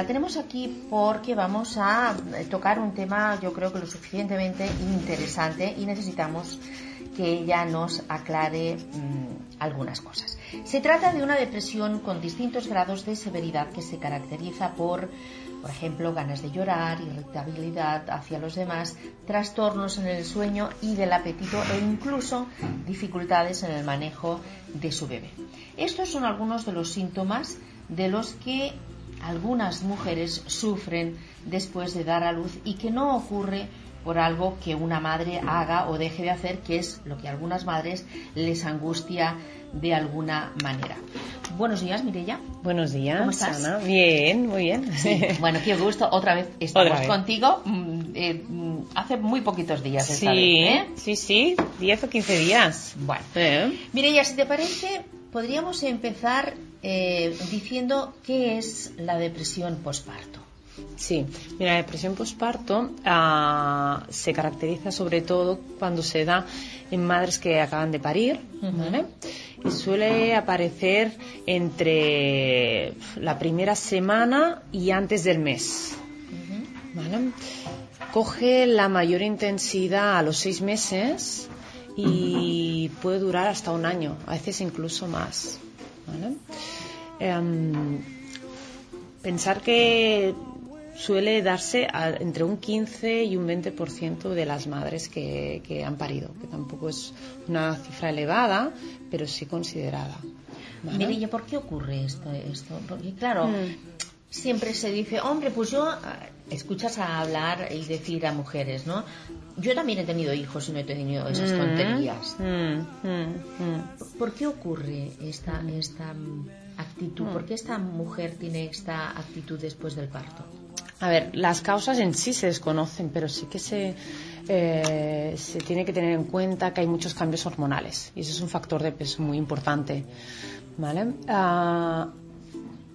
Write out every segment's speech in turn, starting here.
La tenemos aquí porque vamos a eh, tocar un tema yo creo que lo suficientemente interesante y necesitamos que ella nos aclare mm, algunas cosas. Se trata de una depresión con distintos grados de severidad que se caracteriza por, por ejemplo, ganas de llorar, irritabilidad hacia los demás, trastornos en el sueño y del apetito e incluso dificultades en el manejo de su bebé. Estos son algunos de los síntomas de los que algunas mujeres sufren después de dar a luz y que no ocurre por algo que una madre haga o deje de hacer, que es lo que a algunas madres les angustia de alguna manera. Buenos días, Mirella. Buenos días, ¿Cómo estás? Ana. Bien, muy bien. Bueno, qué gusto. Otra vez estamos Otra vez. contigo. Eh, hace muy poquitos días Sí, esta vez, ¿eh? sí, sí, 10 o 15 días. Bueno. Mireia, si te parece, podríamos empezar eh, diciendo qué es la depresión posparto. Sí, mira, la depresión postparto ah, se caracteriza sobre todo cuando se da en madres que acaban de parir, ¿vale? Y suele aparecer entre la primera semana y antes del mes, ¿vale? Coge la mayor intensidad a los seis meses y puede durar hasta un año, a veces incluso más. ¿vale? Em, pensar que suele darse a- entre un 15 y un 20% de las madres que, que han parido, que tampoco es una cifra elevada, pero sí considerada. ¿vale? Mireia, ¿por qué ocurre esto? esto? Porque claro, Mm. siempre se dice, hombre, pues yo, escuchas a hablar y decir a mujeres, ¿no? Yo también he tenido hijos y no he tenido esas Mm, tonterías. mm, mm. ¿Por qué ocurre esta, esta actitud? ¿Por qué esta mujer tiene esta actitud después del parto? A ver, las causas en sí se desconocen, pero sí que se, eh, se tiene que tener en cuenta que hay muchos cambios hormonales y eso es un factor de peso muy importante. ¿vale? Ah,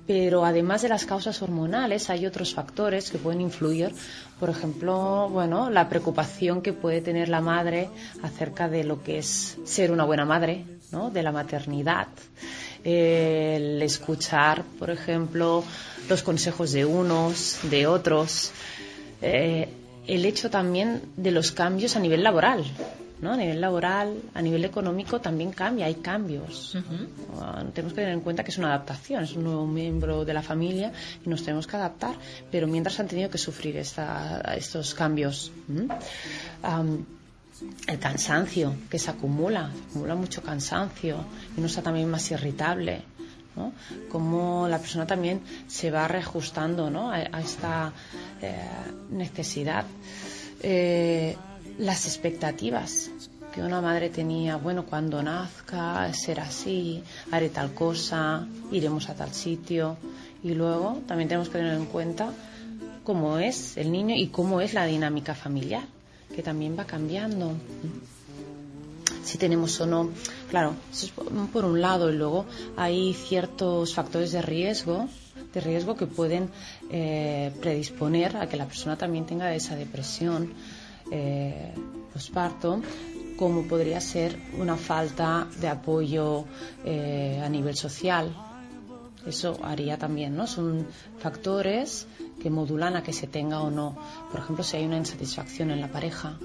pero además de las causas hormonales hay otros factores que pueden influir, por ejemplo, bueno, la preocupación que puede tener la madre acerca de lo que es ser una buena madre, ¿no? de la maternidad, el escuchar, por ejemplo, los consejos de unos, de otros, eh, el hecho también de los cambios a nivel laboral. ¿no? A nivel laboral, a nivel económico también cambia, hay cambios. Ah, tenemos que tener en cuenta que es una adaptación, es un nuevo miembro de la familia y nos tenemos que adaptar, pero mientras han tenido que sufrir esta- estos cambios. ¿m? Am, el cansancio que se acumula, se acumula mucho cansancio y uno está también más irritable. ¿No? Cómo la persona también se va reajustando ¿no? a, esta eh, necesidad. Eh, las expectativas que una madre tenía, bueno, cuando nazca será así, haré tal cosa, iremos a tal sitio. Y luego también tenemos que tener en cuenta cómo es el niño y cómo es la dinámica familiar, que también va cambiando. Si tenemos o no, claro, eso es por- un lado, y luego hay ciertos factores de riesgo, de riesgo que pueden eh, predisponer a que la persona también tenga esa depresión eh, postparto, como podría ser una falta de apoyo eh, a nivel social, eso haría también, ¿no? Son factores que modulan a que se tenga o no. Por ejemplo, si hay una insatisfacción en la pareja,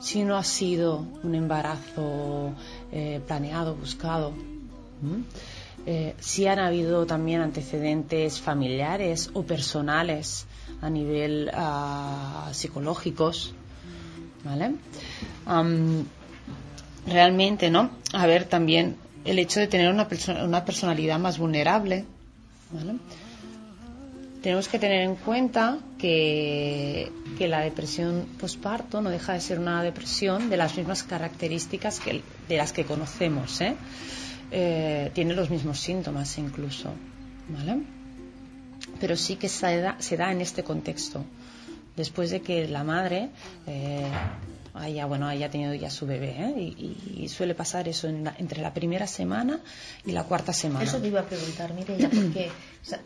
si no ha sido un embarazo eh, planeado, buscado. Eh, si han habido también antecedentes familiares o personales a nivel ah, psicológicos, ¿vale? Am, realmente, ¿no? A ver, también el hecho de tener una, perso- una personalidad más vulnerable, ¿vale? Tenemos que tener en cuenta que, que la depresión posparto no deja de ser una depresión de las mismas características que, de las que conocemos, ¿eh? Eh, tiene los mismos síntomas incluso, ¿vale? Pero sí que se da, se da en este contexto, después de que la madre eh, haya, bueno, haya tenido ya su bebé, ¿eh? y, y suele pasar eso en la- entre la primera semana y la cuarta semana. Eso te iba a preguntar, Mireia, porque sa-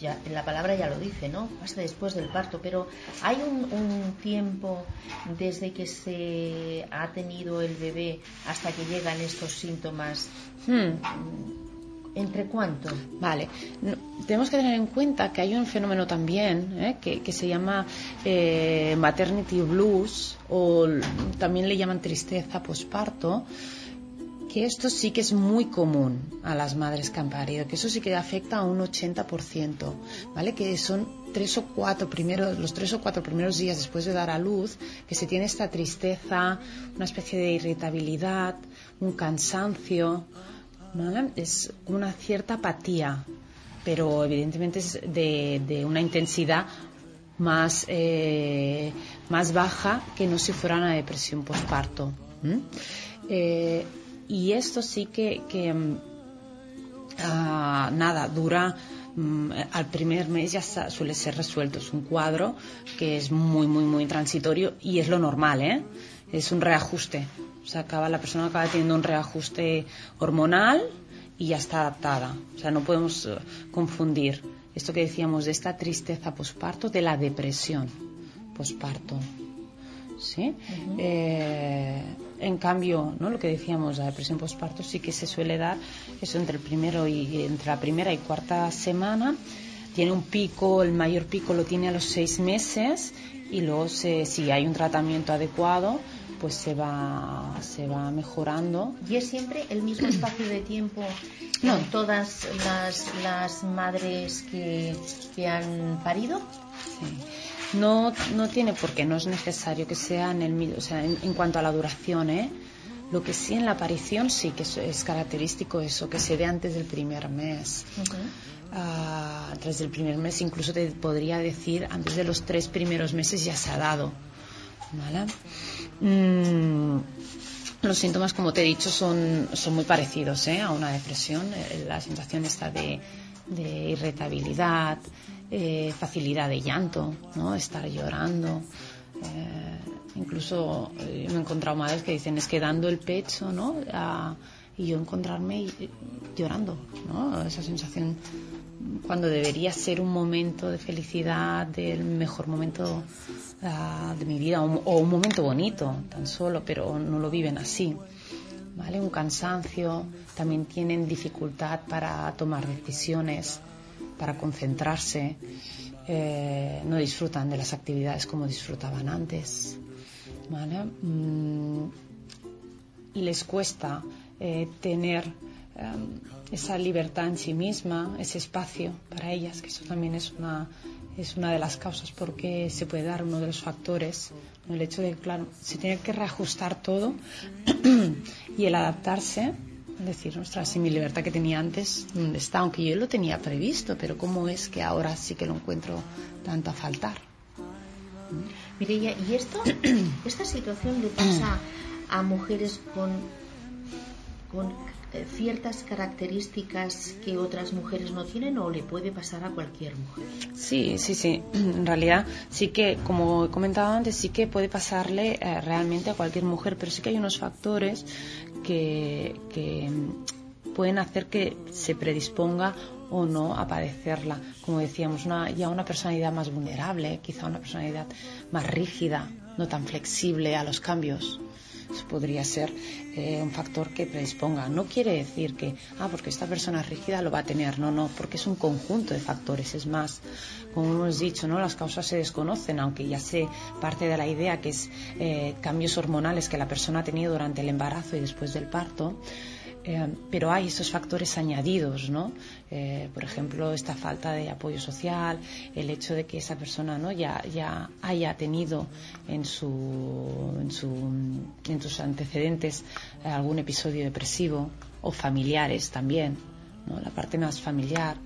ya, la palabra ya lo dice, ¿no? Pasa después del parto, pero hay un, un tiempo desde que se ha tenido el bebé hasta que llegan estos síntomas Hmm. ¿Entre cuánto? Vale, tenemos que tener en cuenta que hay un fenómeno también ¿eh? que, se llama eh, maternity blues o también le llaman tristeza posparto, que esto sí que es muy común a las madres que han parido, que eso sí que afecta a un 80%, ¿vale? Que son tres o cuatro primeros, los tres o cuatro primeros días después de dar a luz, que se tiene esta tristeza, una especie de irritabilidad, un cansancio, es una cierta apatía, pero evidentemente es de, una intensidad más, eh, más baja que no si fuera una depresión postparto. Eh, y esto sí que, mm, ah, nada, dura mm, al primer mes ya suele ser resuelto. Es un cuadro que es muy, muy, muy transitorio y es lo normal, ¿eh? Es un reajuste acaba, la persona acaba teniendo un reajuste hormonal y ya está adaptada. O sea, no podemos eh, confundir esto que decíamos de esta tristeza posparto de la depresión posparto. ¿Sí? Eh, en cambio, ¿no? lo que decíamos, la depresión posparto sí que se suele dar eso entre el primero y entre la primera y cuarta semana. Tiene un pico, el mayor pico lo tiene a los seis meses y luego si hay un tratamiento adecuado, pues se va, se va mejorando. ¿Y es siempre el mismo espacio de tiempo no. todas las, las madres que, que, han parido? No, no tiene por qué, no es necesario que sea en el mismo, o sea, en, cuanto a la duración, ¿eh? Lo que sí en la aparición sí que es, característico eso, que se dé antes del primer mes. Ah, antes del primer mes, incluso te podría decir, antes de los tres primeros meses ya se ha dado. ¿Vale? Mm, los síntomas, como te he dicho, son, son muy parecidos ¿eh? a una depresión. Eh, la sensación está de, irritabilidad, eh, facilidad de llanto, ¿no? estar llorando. incluso me he encontrado madres que dicen es que dando el pecho, ¿no? y yo encontrarme llorando, ¿no? Esa sensación cuando debería ser un momento de felicidad, del mejor momento ah, de mi vida, o, un momento bonito, tan solo, pero no lo viven así. ¿Vale? Un cansancio, también tienen dificultad para tomar decisiones, para concentrarse, eh, no disfrutan de las actividades como disfrutaban antes. ¿Vale? Mm, les cuesta eh, tener em, esa libertad en sí misma, ese espacio para ellas, que eso también es una, es una de las causas por qué se puede dar uno de los factores, el hecho de que, claro, se tiene que reajustar todo y el adaptarse, decir, nuestra si mi libertad que tenía antes, ¿dónde está? Aunque yo lo tenía previsto, pero ¿cómo es que ahora sí que lo encuentro tanto a faltar? Mireya, ¿y esto, esta situación le pasa a mujeres con con ciertas características que otras mujeres no tienen o le puede pasar a cualquier mujer. Sí, sí, sí. En realidad sí que, como he comentado antes, sí que puede pasarle eh, realmente a cualquier mujer, pero sí que hay unos factores que, mm, pueden hacer que se predisponga o no a padecerla. Como decíamos, una, ya una personalidad más vulnerable, quizá una personalidad más rígida, no tan flexible a los cambios podría ser eh, un factor que predisponga. No quiere decir que, ah, porque esta persona rígida lo va a tener, no, no, porque es un conjunto de factores. Es más, como hemos dicho, ¿no? las causas se desconocen, aunque ya se parte de la idea que es eh, cambios hormonales que la persona ha tenido durante el embarazo y después del parto. Eh, pero hay esos factores añadidos, ¿no? Eh, por ejemplo, esta falta de apoyo social, el hecho de que esa persona ¿no? ya, ya haya tenido en, su, en, su, en sus antecedentes algún episodio depresivo o familiares también, ¿no? la parte más familiar,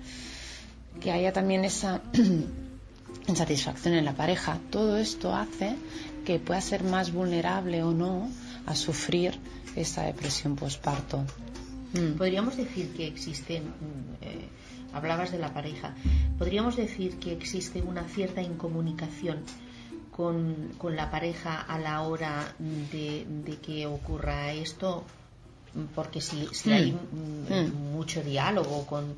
que haya también esa insatisfacción en la pareja. Todo esto hace que pueda ser más vulnerable o no a sufrir esta depresión postparto. Mm. Podríamos decir que existen, eh, hablabas de la pareja, podríamos decir que existe una cierta incomunicación con, la pareja a la hora de, que ocurra esto, porque si, si hay mm. Mm, mucho diálogo con,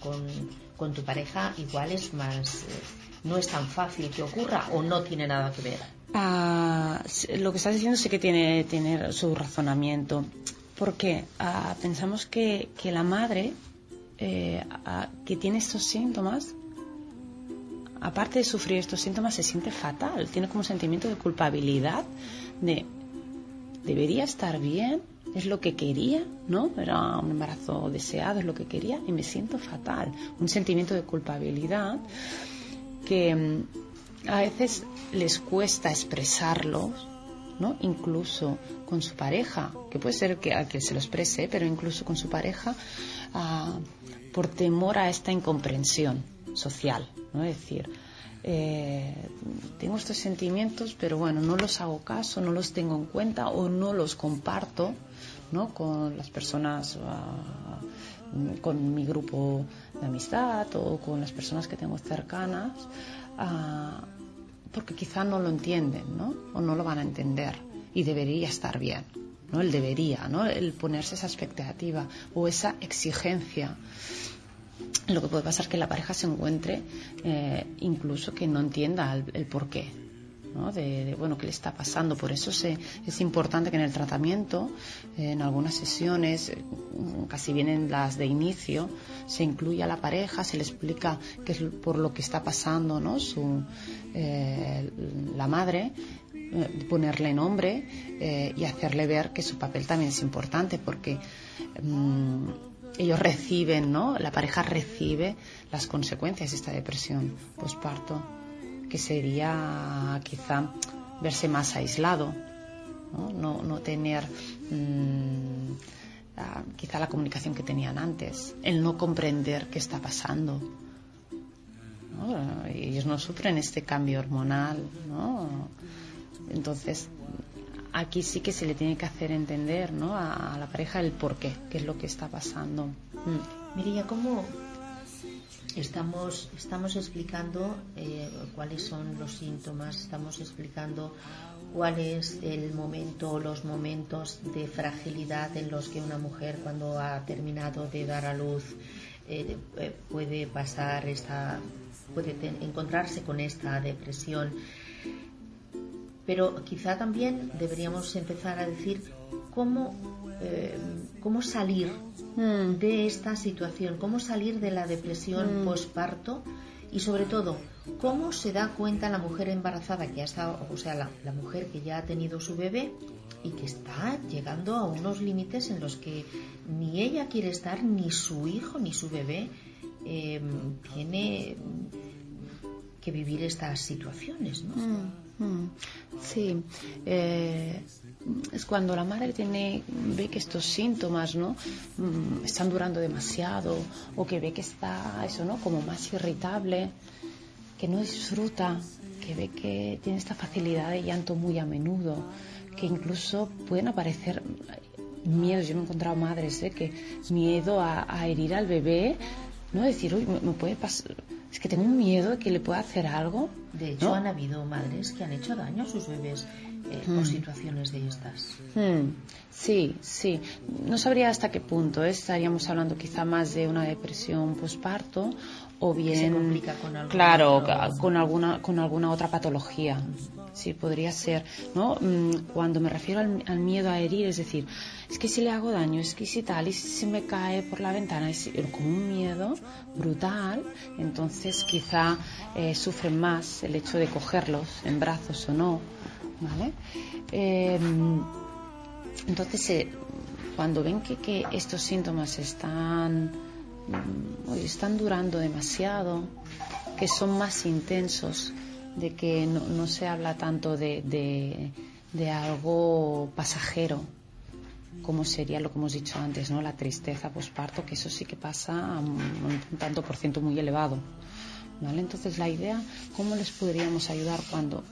con, tu pareja, igual es más, eh, no es tan fácil que ocurra o no tiene nada que ver. Ah, lo que estás diciendo sí que tiene, tiene su razonamiento porque ah, pensamos que, la madre eh, que tiene estos síntomas, aparte de sufrir estos síntomas, se siente fatal, tiene como un sentimiento de culpabilidad, de debería estar bien, es lo que quería, ¿no? Era un embarazo deseado, es lo que quería y me siento fatal. Un sentimiento de culpabilidad que mm, a veces les cuesta expresarlo, ¿no? Incluso con su pareja, que puede ser que, a que se lo exprese, pero incluso con su pareja, ah, por temor a esta incomprensión social, ¿no? Es decir, eh, tengo estos sentimientos, pero bueno, no los hago caso, no los tengo en cuenta o no los comparto ¿no? con las personas, ah, con mi grupo de amistad o con las personas que tengo cercanas, ah, porque quizá no lo entienden ¿no? o no lo van a entender y debería estar bien. ¿no? El debería, ¿no? el ponerse esa expectativa o esa exigencia lo que puede pasar es que la pareja se encuentre eh, incluso que no entienda el, por qué. ¿No? De, bueno qué le está pasando por eso es importante que en el tratamiento en algunas sesiones casi vienen las de inicio se incluya a la pareja se le explica qué es por lo que está pasando no Su, eh, la madre eh, ponerle nombre y hacerle ver que su papel también es importante porque mm, ellos reciben, ¿no? La pareja recibe las consecuencias de esta depresión postparto, que sería quizá verse más aislado, no, no, tener mm, quizá la comunicación que tenían antes, el no comprender qué está pasando. Ellos no sufren este cambio hormonal, ¿no? Entonces, aquí sí que se le tiene que hacer entender ¿no? a, la pareja el por qué, qué es lo que está pasando. Mm. ¿cómo estamos, estamos explicando eh, cuáles son los síntomas, estamos explicando cuál es el momento, los momentos de fragilidad en los que una mujer cuando ha terminado de dar a luz eh, eh, puede pasar esta, puede encontrarse con esta depresión. Pero quizá también deberíamos empezar a decir cómo, eh, cómo salir mm. de esta situación, cómo salir de la depresión mm. posparto y sobre todo cómo se da cuenta la mujer embarazada que ha estado, o sea, la, mujer que ya ha tenido su bebé y que está llegando a unos límites en los que ni ella quiere estar, ni su hijo, ni su bebé eh, tiene que vivir estas situaciones. ¿no? Mm. Mm, sí, eh, es cuando la madre tiene, ve que estos síntomas ¿no? Mm, están durando demasiado o que ve que está eso, ¿no? como más irritable, que no disfruta, que ve que tiene esta facilidad de llanto muy a menudo, que incluso pueden aparecer miedos. Yo me he encontrado madres ¿eh? que miedo a, herir al bebé, no decir, uy, me puede pasar es que tengo un miedo de que le pueda hacer algo. De hecho, han habido madres que han hecho daño a sus bebés eh, por hmm. situaciones de estas. Hmm. Sí, sí. No sabría hasta qué punto. ¿eh? Estaríamos hablando quizá más de una depresión posparto o bien. Se complica con alguna Claro, con alguna, con alguna otra patología. Sí, podría ser. ¿no? Mm, cuando me refiero al, miedo a herir, es decir, es que si le hago daño, es que si tal, y si se me cae por la ventana, es como un miedo brutal, entonces quizá eh, sufren más el hecho de cogerlos en brazos o no ¿vale? Em, entonces, eh, cuando ven que, estos síntomas están, mm, están durando demasiado, que son más intensos, de que no, se habla tanto de, de, algo pasajero, como sería lo que hemos dicho antes, ¿no? La tristeza posparto, que eso sí que pasa a un, un tanto por ciento muy elevado. ¿Vale? Entonces la idea, ¿cómo les podríamos ayudar cuando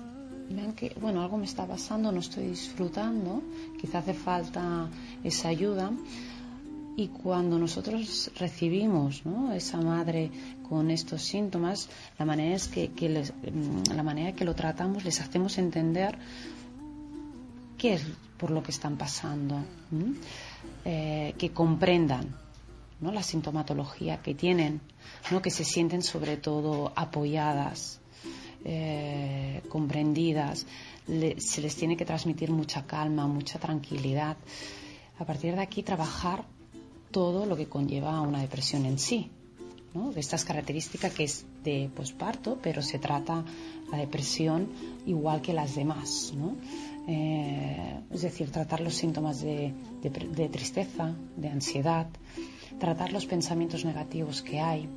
vean que, bueno, algo me está pasando, no estoy disfrutando, quizá hace falta esa ayuda. Y cuando nosotros recibimos ¿no? esa madre con estos síntomas, la manera es que, la manera que lo tratamos les hacemos entender qué es por lo que están pasando, eh, que comprendan la sintomatología que tienen, que se sienten sobre todo apoyadas, eh, comprendidas, se les tiene que transmitir mucha calma, mucha tranquilidad. A partir de aquí trabajar todo lo que conlleva una depresión en sí. ¿no? de estas características que es de posparto, pero se trata la depresión igual que las demás. ¿no? Eh, es decir, tratar los síntomas de, tristeza, de ansiedad, tratar los pensamientos negativos que hay.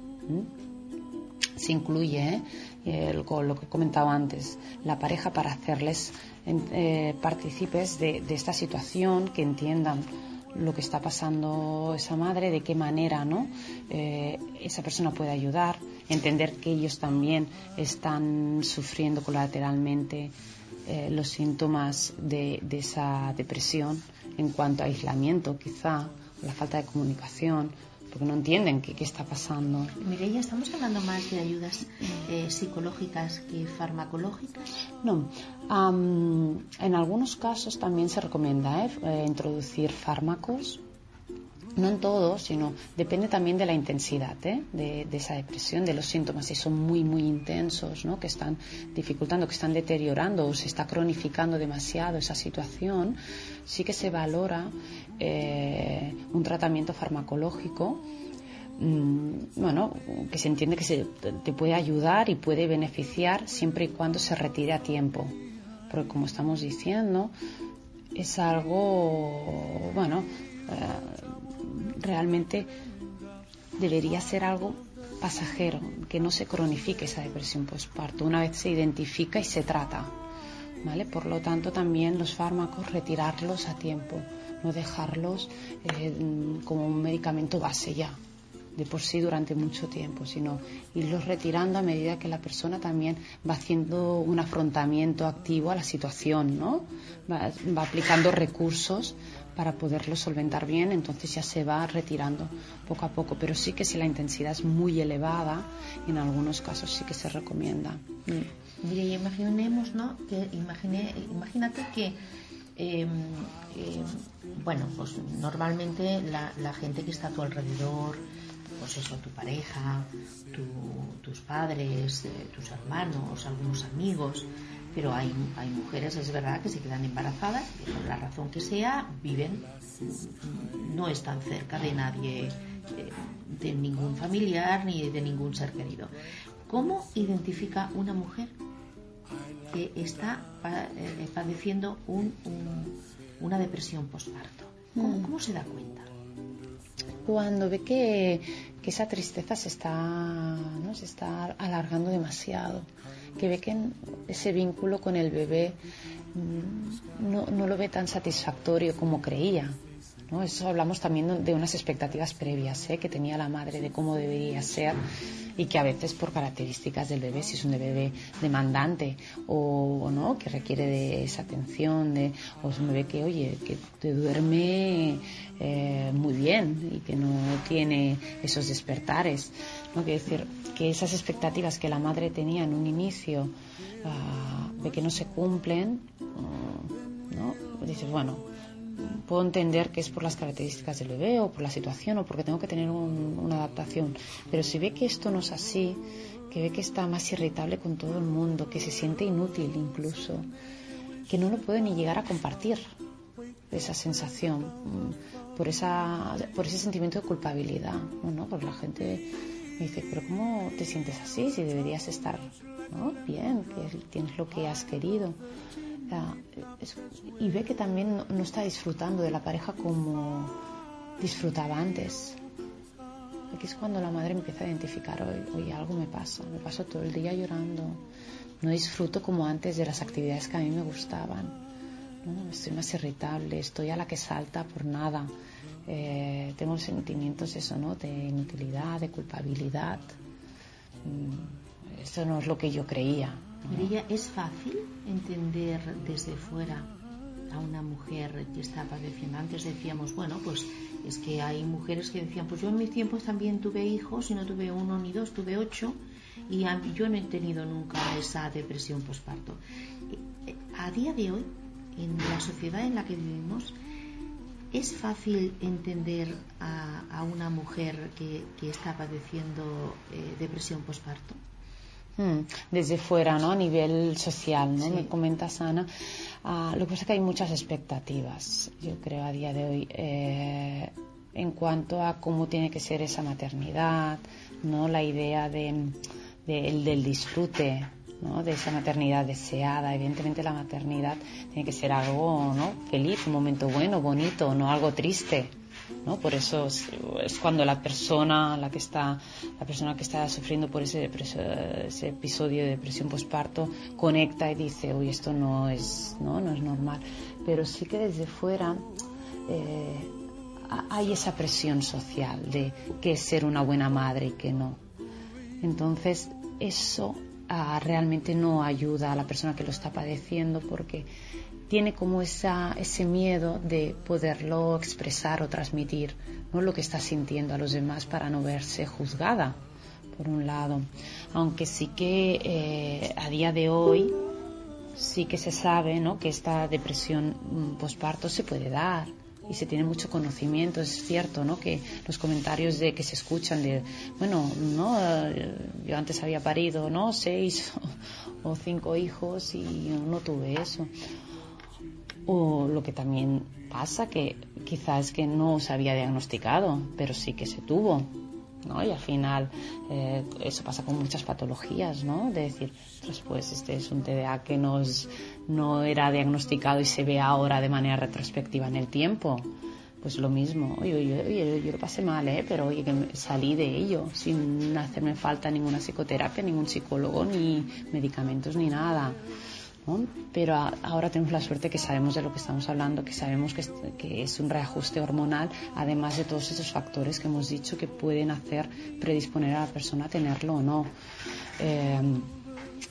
Se incluye ¿eh? lo que he comentado antes, la pareja para hacerles eh, partícipes de, de esta situación, que entiendan lo que está pasando esa madre, de qué manera ¿no? Eh, esa persona puede ayudar, entender que ellos también están sufriendo colateralmente eh, los síntomas de, de, esa depresión en cuanto a aislamiento, quizá, la falta de comunicación, porque no entienden qué, está pasando. Mireia, ¿estamos hablando más de ayudas eh, psicológicas que farmacológicas? No. en algunos casos también se recomienda. Eh, introducir fármacos no en todo, sino depende también de la intensidad ¿eh? de, esa depresión, de los síntomas, si son muy, muy intensos, ¿no? que están dificultando, que están deteriorando o se está cronificando demasiado esa situación, sí que se valora eh, un tratamiento farmacológico mm, bueno, que se entiende que se, te puede ayudar y puede beneficiar siempre y cuando se retire a tiempo. Porque como estamos diciendo, es algo, bueno, eh, realmente debería ser algo pasajero, que no se cronifique esa depresión postparto, una vez se identifica y se trata. ¿vale? Por lo tanto, también los fármacos retirarlos a tiempo, no dejarlos eh, como un medicamento base ya, de por sí durante mucho tiempo, sino irlos retirando a medida que la persona también va haciendo un afrontamiento activo a la situación, ¿no? va aplicando recursos para poderlo solventar bien, entonces ya se va retirando poco a poco. Pero sí que si la intensidad es muy elevada, en algunos casos sí que se recomienda. Mm. Mire, imaginemos, ¿no? Que imagínate que em, em, bueno, pues normalmente la, gente que está a tu alrededor, pues eso, tu pareja, tus padres, eh, tus hermanos, algunos amigos, pero hay, hay mujeres, es verdad, que se quedan embarazadas y por la razón que sea viven, no están cerca de nadie, eh, de ningún familiar ni de ningún ser querido. ¿Cómo identifica una mujer que está eh, padeciendo una depresión postparto? ¿Cómo, mm. ¿Cómo, se da cuenta? Cuando ve que, que esa tristeza se está, ¿no? se está alargando demasiado que ve que ese vínculo con el bebé mm, no, no lo ve tan satisfactorio como creía. ¿No? Eso hablamos también de unas expectativas previas ¿eh? que tenía la madre de cómo debería ser y que a veces por características del bebé, si es un bebé demandante o, no, que requiere de esa atención, de, o es un bebé que, oye, que te duerme eh, muy bien y que no tiene esos despertares. ¿no? Quiere decir que esas expectativas que la madre tenía en un inicio ah, de que no se cumplen, ¿no? dices, bueno, puedo entender que es por las características del bebé o por la situación o porque tengo que tener una adaptación. Pero si ve que esto no es así, que ve que está más irritable con todo el mundo, que se siente inútil incluso, que no lo puede ni llegar a compartir esa sensación, mm, por, esa, por ese sentimiento de culpabilidad, ¿no? Porque la gente me dice, pero ¿cómo te sientes así si deberías estar bien, que tienes lo que has querido? Y ve que también no, está disfrutando de la pareja como disfrutaba antes. Aquí es cuando la madre empieza a identificar, oye, algo me pasa, me paso todo el día llorando, no disfruto como antes de las actividades que a mí me gustaban, estoy más irritable, estoy a la que salta por nada, eh, tengo sentimientos eso, ¿no? de inutilidad, de culpabilidad. Mm, eso no es lo que yo creía, María, ¿es fácil entender desde fuera a una mujer que está padeciendo? Antes decíamos, bueno, pues es que hay mujeres que decían, pues yo en mis tiempos también tuve hijos y no tuve uno ni dos, tuve ocho y yo no he tenido nunca esa depresión postparto. A día de hoy, en la sociedad en la que vivimos, ¿es fácil entender a, una mujer que, está padeciendo eh, depresión postparto? Hmm, desde fuera, ¿no? A nivel social, ¿no? Me comentas, Ana. Ah, lo que pasa es que hay muchas expectativas, yo creo, a día de hoy. Eh, en cuanto a cómo tiene que ser esa maternidad, ¿no? La idea de, del disfrute, ¿no? de esa maternidad deseada. Evidentemente la maternidad tiene que ser algo ¿no? feliz, un momento bueno, bonito, no algo triste. ¿No? Por eso es, cuando la persona, la que está, la persona que está sufriendo por ese, episodio de depresión postparto conecta y dice, uy, esto no es, no, no es normal. Pero sí que desde fuera eh, hay esa presión social de qué es ser una buena madre y qué no. Entonces, eso ah, realmente no ayuda a la persona que lo está padeciendo porque tiene como esa, ese miedo de poderlo expresar o transmitir ¿no? lo que está sintiendo a los demás para no verse juzgada, por un lado. Aunque sí que eh, a día de hoy sí que se sabe ¿no? que esta depresión mm, posparto se puede dar y se tiene mucho conocimiento. Es cierto, ¿no? Que los comentarios de que se escuchan de, bueno, no, yo antes había parido, ¿no? Seis o cinco hijos y no tuve eso. O lo que también pasa que quizás que no se había diagnosticado, pero sí que se tuvo. ¿no? Y al final eh, eso pasa con muchas patologías, ¿no? De decir, pues este es un TDA que nos, no era diagnosticado y se ve ahora de manera retrospectiva en el tiempo. Pues lo mismo, oye, oye, yo lo pasé mal, ¿eh? pero oye, que salí de ello sin hacerme falta ninguna psicoterapia, ningún psicólogo, ni medicamentos, ni nada. Pero ahora tenemos la suerte que sabemos de lo que estamos hablando, que sabemos que es, un reajuste hormonal, además de todos esos factores que hemos dicho que pueden hacer predisponer a la persona a tenerlo o no. Eh,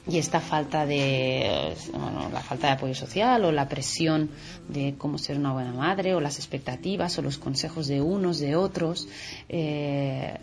y esta falta de bueno, la falta de apoyo social o la presión de cómo ser una buena madre o las expectativas o los consejos de unos de otros eh,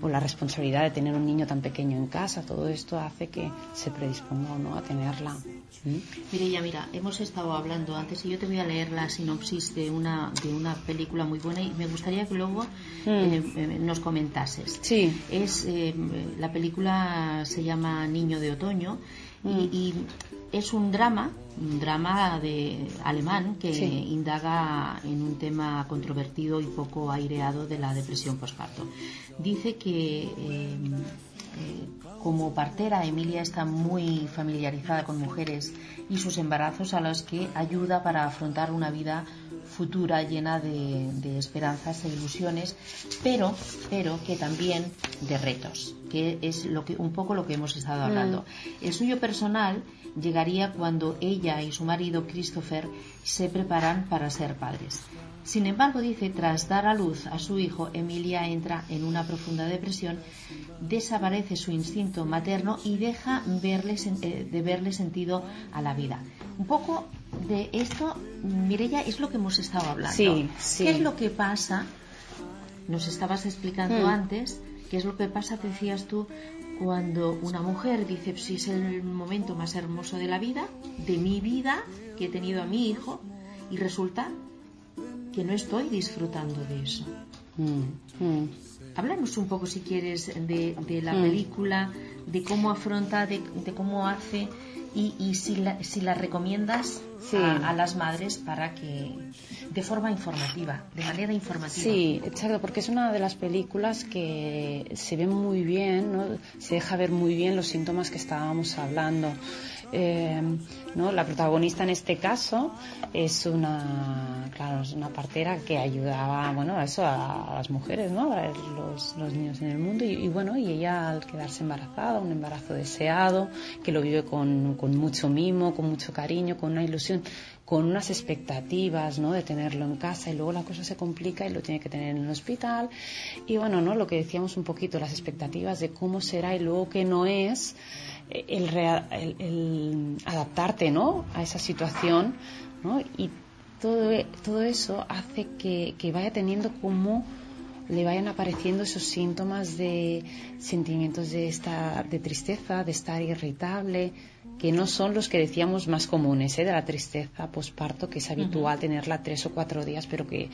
o la responsabilidad de tener un niño tan pequeño en casa todo esto hace que se predisponga o no a tenerla ¿Mm? ya mira, hemos estado hablando antes y yo te voy a leer la sinopsis de una, de una película muy buena y me gustaría que luego mm. eh, eh, nos comentases. Sí. Es, eh, la película se llama Niño de Otoño y, mm. es un drama, un drama de alemán que indaga en un tema controvertido y poco aireado de la depresión postparto. Dice que como partera, Emilia está muy familiarizada con mujeres y sus embarazos a los que ayuda para afrontar una vida futura llena de, esperanzas e ilusiones, pero, pero que también de retos, que es lo que, un poco lo que hemos estado hablando. Mm. El suyo personal llegaría cuando ella y su marido Christopher se preparan para ser padres. Sin embargo, dice, tras dar a luz a su hijo, Emilia entra en una profunda depresión, desaparece su instinto materno y deja eh, de verle sentido a la vida. Un poco de esto, Mireya, es lo que hemos estado hablando. Sí, ¿Qué es lo que pasa? Nos estabas explicando hmm. antes, ¿qué es lo que pasa, decías tú, cuando una mujer dice, si es el momento más hermoso de la vida, de mi vida, que he tenido a mi hijo, y resulta que no estoy disfrutando de eso. Mm, mm. Hablamos un poco, si quieres, de, la mm. película, de cómo afronta, de, cómo hace y, si, la, si la recomiendas a, las madres para que, de forma informativa, de manera informativa. Sí, exacto, porque es una de las películas que se ve muy bien, ¿no? se deja ver muy bien los síntomas que estábamos hablando. Eh, ¿no? La protagonista en este caso es una, claro, es una partera que ayudaba, bueno, a eso, a, las mujeres, ¿no? A los, los niños en el mundo y, bueno, y ella al quedarse embarazada, un embarazo deseado, que lo vive con, con mucho mimo, con mucho cariño, con una ilusión con unas expectativas, ¿no? De tenerlo en casa y luego la cosa se complica y lo tiene que tener en el hospital. Y bueno, ¿no? Lo que decíamos un poquito, las expectativas de cómo será y luego que no es el, adaptarte ¿no? a esa situación ¿no? y todo, todo eso hace que, vaya teniendo como le vayan apareciendo esos síntomas de sentimientos de, esta, de tristeza, de estar irritable, que no son los que decíamos más comunes, ¿eh? de la tristeza posparto, que es habitual tenerla tres o cuatro días, pero que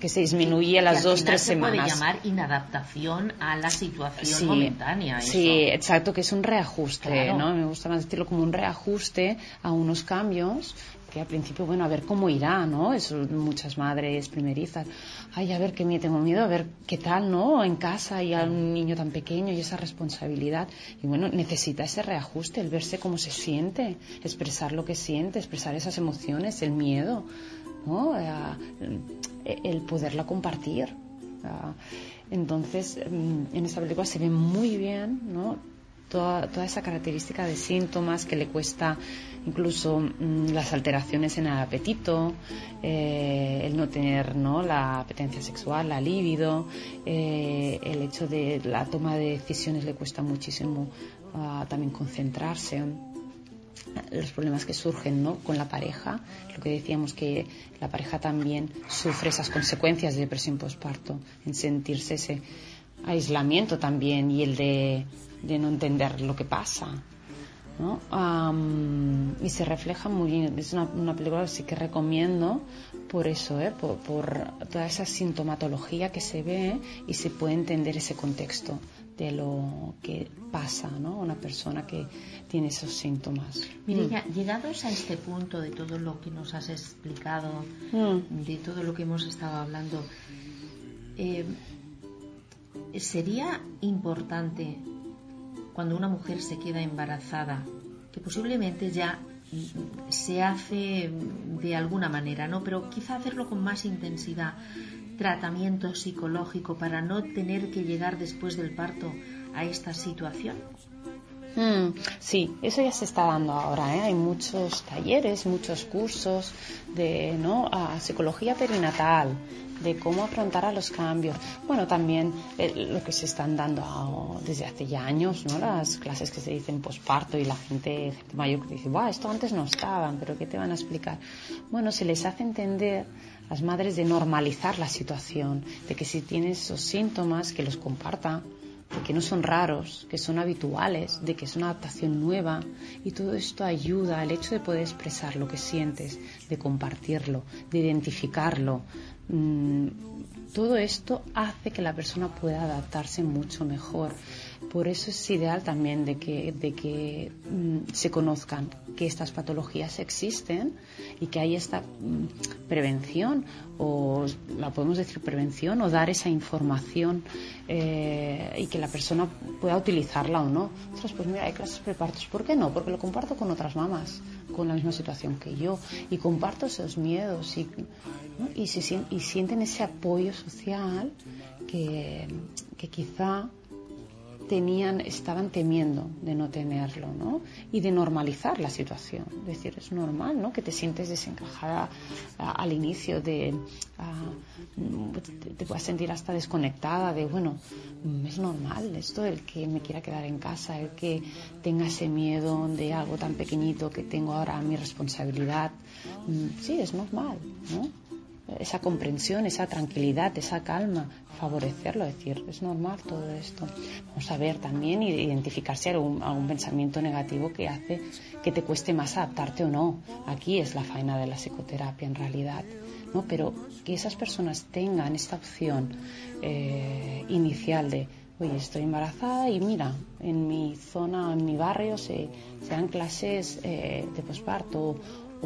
que se disminuye a las dos, tres semanas. Se puede llamar inadaptación a la situación momentánea. Sí, exacto, que es un reajuste, ¿no? Me gusta más decirlo como un reajuste a unos cambios que al principio, bueno, a ver cómo irá, ¿no? Eso muchas madres primerizas. Ay, a ver qué me tengo miedo, a ver qué tal, ¿no? En casa y a un niño tan pequeño y esa responsabilidad. Y bueno, necesita ese reajuste, el verse cómo se siente, expresar lo que siente, expresar esas emociones, el miedo, Eh, el poderla compartir. Entonces, mm, en esta película se ve muy bien. Toda, esa característica de síntomas que le cuesta incluso mm, las alteraciones en el apetito, eh, el no tener la apetencia sexual, la libido, eh, el hecho de la toma de decisiones le cuesta muchísimo ah, también concentrarse los problemas que surgen ¿no? con la pareja, lo que decíamos que la pareja también sufre esas consecuencias de depresión postparto, en sentirse ese aislamiento también y el de, no entender lo que pasa. ¿no? y se refleja muy bien. Es una, película que sí que recomiendo por eso, ¿eh? por, por, toda esa sintomatología que se ve y se puede entender ese contexto de lo que pasa, ¿no? Una persona que tiene esos síntomas. Mire, mm. llegados a este punto de todo lo que nos has explicado, mm. de todo lo que hemos estado hablando, eh, sería importante cuando una mujer se queda embarazada, que posiblemente ya se hace de alguna manera, ¿no? Pero quizá hacerlo con más intensidad, tratamiento psicológico para no tener que llegar después del parto a esta situación? Mm, sí, eso ya se está dando ahora. ¿eh? Hay muchos talleres, muchos cursos de ¿no? a psicología perinatal, de cómo afrontar a los cambios. Bueno, también eh, lo que se están dando desde hace ya años, ¿no? Las clases que se dicen posparto y la gente, gente mayor que dice, Buah, esto antes no estaban, pero ¿qué te van a explicar? Bueno, se les hace entender las madres de normalizar la situación, de que si tienes esos síntomas, que los comparta, de que no son raros, que son habituales, de que es una adaptación nueva y todo esto ayuda al hecho de poder expresar lo que sientes, de compartirlo, de identificarlo. Mm, todo esto hace que la persona pueda adaptarse mucho mejor por eso es ideal también de que, de que mm, se conozcan que estas patologías existen y que hay esta mm, prevención, o la podemos decir prevención, o dar esa información eh, y que la persona pueda utilizarla o no. pues mira, hay clases prepartos. ¿Por qué no? Porque lo comparto con otras mamás con la misma situación que yo y comparto esos miedos y, y, y sienten ese apoyo social que, que quizá tenían, estaban temiendo de no tenerlo, ¿no? Y de normalizar la situación. Es decir, es normal, ¿no? Que te sientes desencajada al inicio de, te, te, puedas sentir hasta desconectada de, bueno, mm, es normal esto, el que me quiera quedar en casa, el que tenga ese miedo de algo tan pequeñito que tengo ahora mi responsabilidad. Mm, sí, es normal, ¿no? Esa comprensión, esa tranquilidad, esa calma, favorecerlo, decir, es normal todo esto. Vamos a ver también identificar si hay algún, pensamiento negativo que hace que te cueste más adaptarte o no. Aquí es la faena de la psicoterapia en realidad. ¿no? Pero que esas personas tengan esta opción eh, inicial de, oye, estoy embarazada y mira, en mi zona, en mi barrio se, dan clases eh, de posparto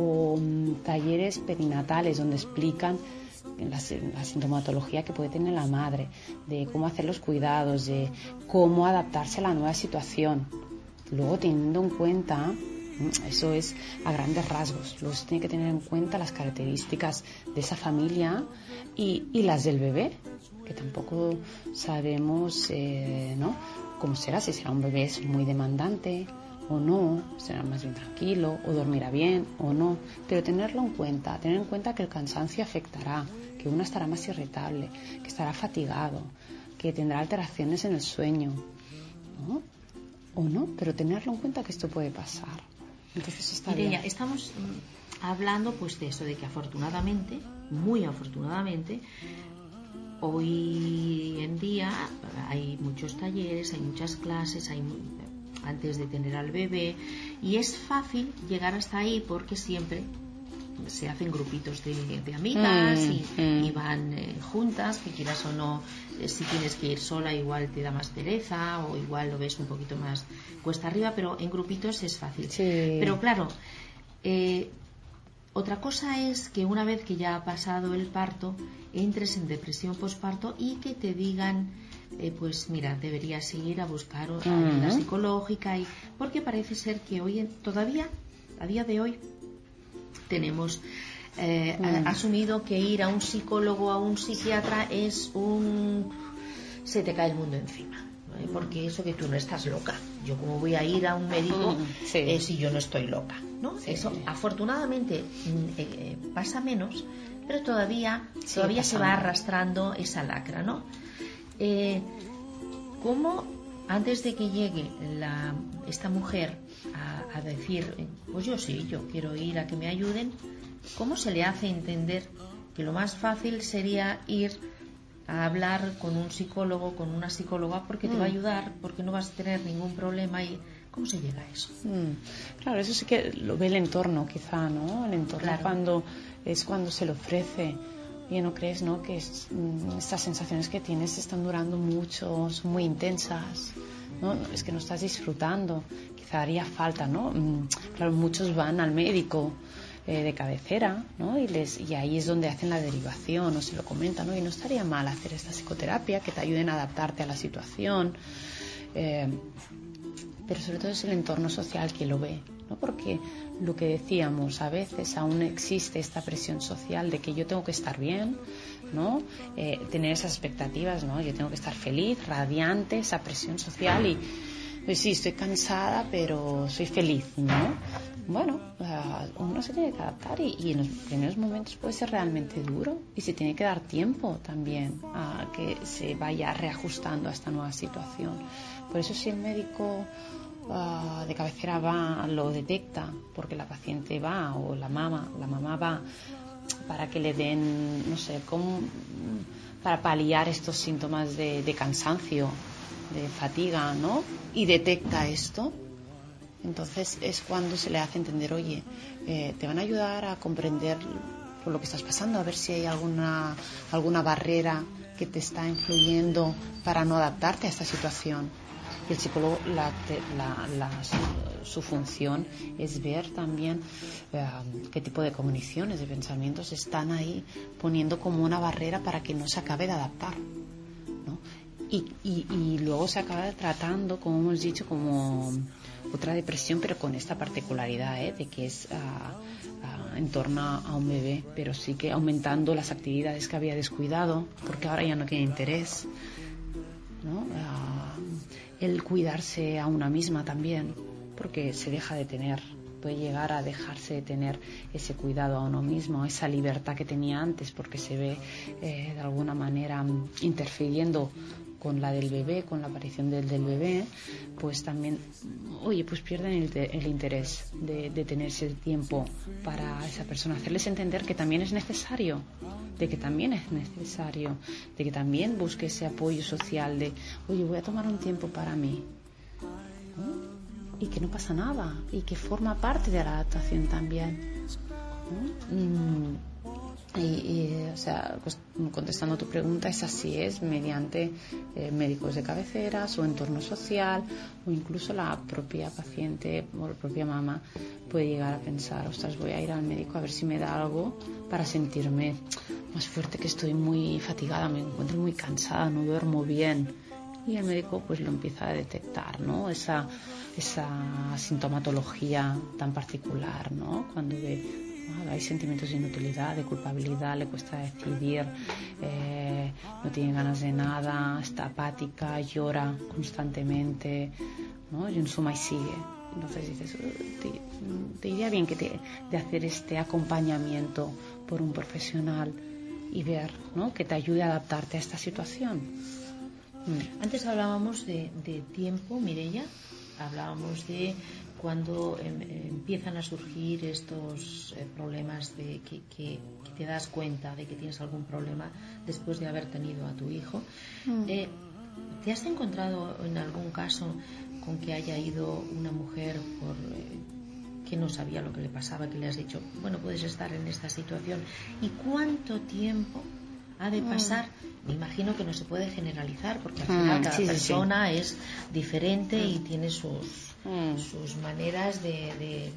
o mm, talleres perinatales donde explican la, sintomatología que puede tener la madre, de cómo hacer los cuidados, de cómo adaptarse a la nueva situación. Luego teniendo en cuenta, mm, eso es a grandes rasgos, luego se tiene que tener en cuenta las características de esa familia y, las del bebé, que tampoco sabemos eh, ¿no? cómo será, si será un bebé muy demandante, o no, será más bien tranquilo, o dormirá bien o no, pero tenerlo en cuenta, tener en cuenta que el cansancio afectará, que uno estará más irritable, que estará fatigado, que tendrá alteraciones en el sueño, ¿no? O no, pero tenerlo en cuenta que esto puede pasar. Entonces está bien. estamos mm, hablando pues de eso, de que afortunadamente, muy afortunadamente, hoy en día hay muchos talleres, hay muchas clases, hay antes de tener al bebé y es fácil llegar hasta ahí porque siempre se hacen grupitos de, amigas mm, mm. y, van eh, juntas, que quieras o no, eh, si tienes que ir sola igual te da más pereza o igual lo ves un poquito más cuesta arriba, pero en grupitos es fácil. Pero claro, eh, otra cosa es que una vez que ya ha pasado el parto, entres en depresión postparto y que te digan, eh, pues mira, deberías ir a buscar ayuda psicológica, y, porque parece ser que hoy todavía, a día de hoy, tenemos eh, asumido que ir a un psicólogo, a un psiquiatra es un... se te cae el mundo encima porque eso que tú no estás loca. Yo como voy a ir a un médico eh, si yo no estoy loca, ¿no? Eso afortunadamente mm, eh, eh, pasa menos, pero todavía todavía se va arrastrando esa lacra, ¿no? ¿Cómo antes de que llegue la, esta mujer a, a decir, pues yo sí, yo quiero ir a que me ayuden, cómo se le hace entender que lo más fácil sería ir a hablar con un psicólogo, con una psicóloga, porque te va a mm. ayudar, porque no vas a tener ningún problema y ¿cómo se llega a eso? Mm. Claro, eso sí que lo ve el entorno, quizá, ¿no? El entorno cuando es cuando se le ofrece. Y no crees, ¿no? Que mm, estas sensaciones que tienes están durando mucho, son muy intensas. ¿no? Es que no estás disfrutando. Quizá haría falta, ¿no? Claro, muchos van al médico eh, de cabecera, ¿no? Y ahí es donde hacen la derivación o se lo comentan, ¿no? Y no estaría mal hacer esta psicoterapia que te ayuden a adaptarte a la situación. Eh, pero sobre todo es el entorno social que lo ve, ¿no? Porque lo que decíamos, a veces aún existe esta presión social de que yo tengo que estar bien, ¿no? Eh, tener esas expectativas, ¿no? Yo tengo que estar feliz, radiante, esa presión social y pues sí, estoy cansada, pero soy feliz, ¿no? bueno, uno se tiene que adaptar y, en los primeros momentos puede ser realmente duro y se tiene que dar tiempo también a que se vaya reajustando a esta nueva situación. Por eso si el médico ah, de cabecera va, lo detecta, porque la paciente va o la mamá, la mamá va para que le den, no sé, cómo, para paliar estos síntomas de, de cansancio, de fatiga, ¿no? Y detecta esto, entonces es cuando se le hace entender, oye, eh, te van a ayudar a comprender por lo que estás pasando, a ver si hay alguna, alguna barrera que te está influyendo para no adaptarte a esta situación. Y el psicólogo, su función es ver también eh, qué tipo de comunicaciones, de pensamientos están ahí poniendo como una barrera para que no se acabe de adaptar. Y, y luego se acaba tratando, como hemos dicho, como otra depresión, pero con esta particularidad ¿eh? de que es ah, ah, en torno a un bebé, pero sí que aumentando las actividades que había descuidado, porque ahora ya no tiene interés. El cuidarse a una misma también, porque se deja de tener puede llegar a dejarse de tener ese cuidado a uno mismo, esa libertad que tenía antes, porque se ve eh, de alguna manera interfiriendo con la del bebé, con la aparición del, del bebé, pues también, oye, pues pierden el, interés de, de, tenerse el tiempo para esa persona, hacerles entender que también es necesario, de que también es necesario, de que también busque ese apoyo social de, oye, voy a tomar un tiempo para mí. Y que no pasa nada, y que forma parte de la adaptación también. Mm, y, o sea, pues, contestando tu pregunta, es así, es mediante eh, médicos de cabecera, su entorno social o incluso la propia paciente o la propia mamá puede llegar a pensar, ostras, voy a ir al médico a ver si me da algo para sentirme más fuerte, que estoy muy fatigada, me encuentro muy cansada, no duermo bien. Y el médico pues lo empieza a detectar, ¿no? Esa, esa sintomatología tan particular, ¿no? Cuando ve hay sentimientos de inutilidad, de culpabilidad, le cuesta decidir, eh, no tiene ganas de nada, está apática, llora constantemente, ¿no? y en suma y sigue. Entonces dices, te, iría bien que te, de hacer este acompañamiento por un profesional y ver ¿no? que te ayude a adaptarte a esta situación. Mm. Antes hablábamos de, de tiempo, Mirella, hablábamos de cuando em, empiezan a surgir estos eh, problemas de que, te das cuenta de que tienes algún problema después de haber tenido a tu hijo. Mm. Eh, ¿Te has encontrado en algún caso con que haya ido una mujer por, eh, que no sabía lo que le pasaba, que le has dicho, bueno, puedes estar en esta situación? ¿Y cuánto tiempo ha de mm. pasar? Me imagino que no se puede generalizar porque al mm, final cada persona es diferente y tiene sus, sus maneras de,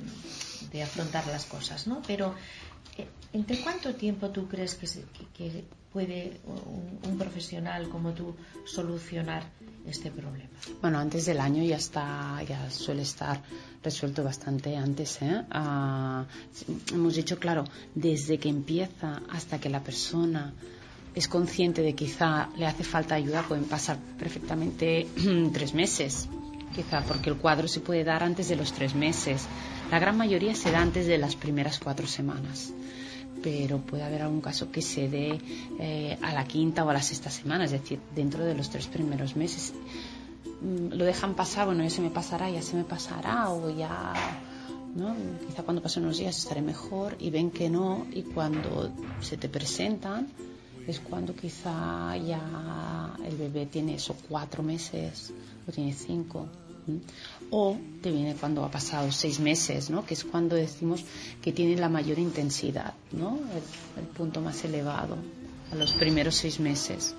de, afrontar las cosas, ¿no? Pero Eh, ¿Entre cuánto tiempo tú crees que, que, puede un, profesional como tú solucionar este problema? Bueno, antes del año ya está, ya suele estar resuelto bastante antes. ¿eh? Ah, hemos dicho, claro, desde que empieza hasta que la persona es consciente de que quizá le hace falta ayuda, pueden pasar perfectamente tres meses, quizá, porque el cuadro se puede dar antes de los tres meses. La gran mayoría se da antes de las primeras cuatro semanas, pero puede haber algún caso que se dé eh, a la quinta o a la sexta semana, es decir, dentro de los tres primeros meses. Mm, lo dejan pasar, bueno, ya se me pasará, ya se me pasará, o ya ¿no? Quizá cuando pasen unos días estaré mejor y ven que no y cuando se te presentan es cuando quizá ya el bebé tiene esos cuatro meses o tiene cinco. O te viene cuando ha pasado seis meses, ¿no? que es cuando decimos que tiene la mayor intensidad, ¿no? el, punto más elevado, a los primeros seis meses.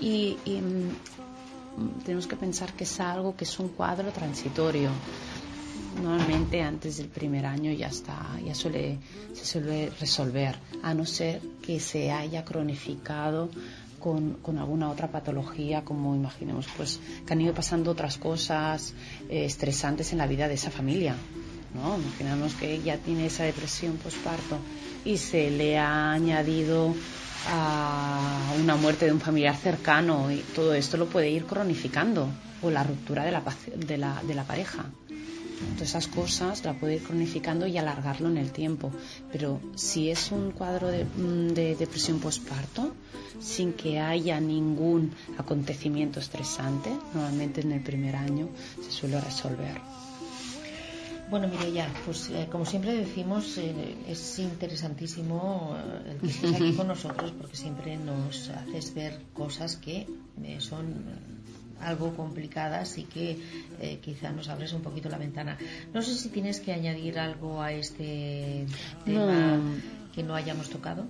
Y, y mm, tenemos que pensar que es algo que es un cuadro transitorio normalmente antes del primer año ya está, ya suele, se suele resolver, a no ser que se haya cronificado con, alguna otra patología, como imaginemos, pues que han ido pasando otras cosas eh, estresantes en la vida de esa familia. ¿no? Imaginamos que ya tiene esa depresión postparto y se le ha añadido a una muerte de un familiar cercano y todo esto lo puede ir cronificando o la ruptura de la, de la, de la pareja. Todas esas cosas la puede ir cronificando y alargarlo en el tiempo. Pero si es un cuadro de, mm, depresión postparto, sin que haya ningún acontecimiento estresante, normalmente en el primer año se suele resolver. Bueno, ya, pues eh, como siempre decimos, eh, es interesantísimo eh, el que estés aquí con nosotros porque siempre nos haces ver cosas que son algo complicadas y que eh, quizá nos abres un poquito la ventana. No sé si tienes que añadir algo a este tema que no hayamos tocado.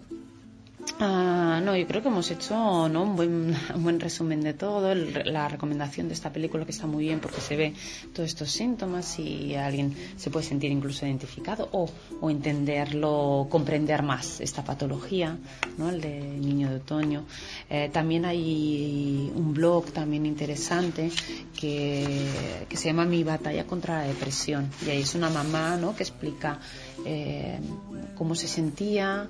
Ah, no, yo creo que hemos hecho ¿no? un, buen, un buen resumen de todo. la recomendación de esta película que está muy bien porque se ve todos estos síntomas y alguien se puede sentir incluso identificado o, o entenderlo, comprender más esta patología, ¿no? el de niño de otoño. Eh, también hay un blog también interesante que, que, se llama Mi batalla contra la depresión y ahí es una mamá ¿no? que explica eh, cómo se sentía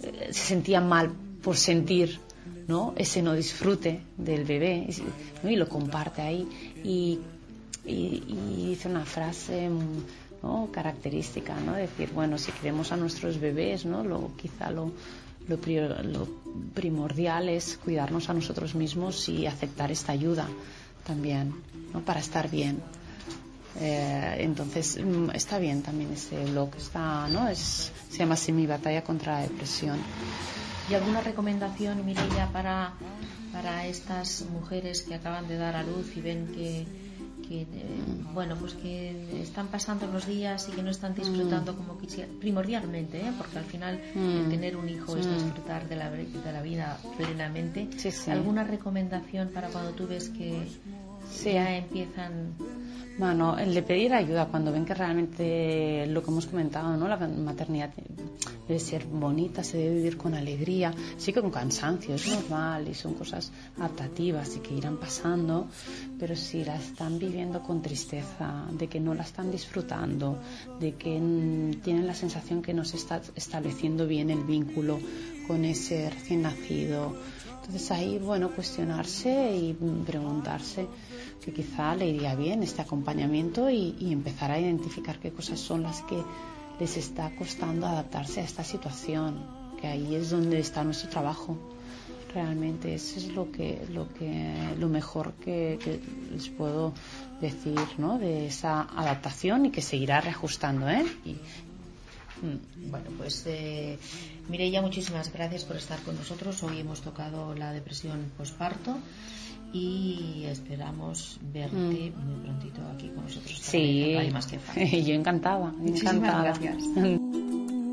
se sentía mal por sentir ¿no? ese no disfrute del bebé y lo comparte ahí y, dice una frase ¿no? característica, ¿no? decir, bueno, si queremos a nuestros bebés, ¿no? lo, quizá lo, lo, lo primordial es cuidarnos a nosotros mismos y aceptar esta ayuda también, ¿no? para estar bien. Eh, entonces mm, está bien también ese blog, está, ¿no? Es, se llama así Mi batalla contra la depresión. ¿Y alguna recomendación, Mireia, para, para estas mujeres que acaban de dar a luz y ven que, que eh, bueno, pues que están pasando los días y que no están disfrutando mm. como quisieran, primordialmente, ¿eh? porque al final mm. tener un hijo es disfrutar de la, de la vida plenamente. ¿Alguna recomendación para cuando tú ves que ya empiezan bueno, el de pedir ayuda cuando ven que realmente lo que hemos comentado, ¿no? La maternidad debe ser bonita, se debe vivir con alegría, sí que con cansancio, es normal y son cosas adaptativas y que irán pasando, pero si la están viviendo con tristeza, de que no la están disfrutando, de que tienen la sensación que no se está estableciendo bien el vínculo con ese recién nacido, entonces ahí, bueno, cuestionarse y preguntarse que quizá le iría bien este acompañamiento y, empezar a identificar qué cosas son las que les está costando adaptarse a esta situación, que ahí es donde está nuestro trabajo. Realmente eso es lo que lo que lo mejor que, les puedo decir, ¿no? De esa adaptación y que seguirá reajustando, ¿eh? Mm, bueno, pues eh, Mireia, muchísimas gracias por estar con nosotros. Hoy hemos tocado la depresión posparto y esperamos verte mm. muy prontito aquí con nosotros. Sí, más que yo encantada, encantada. gracias.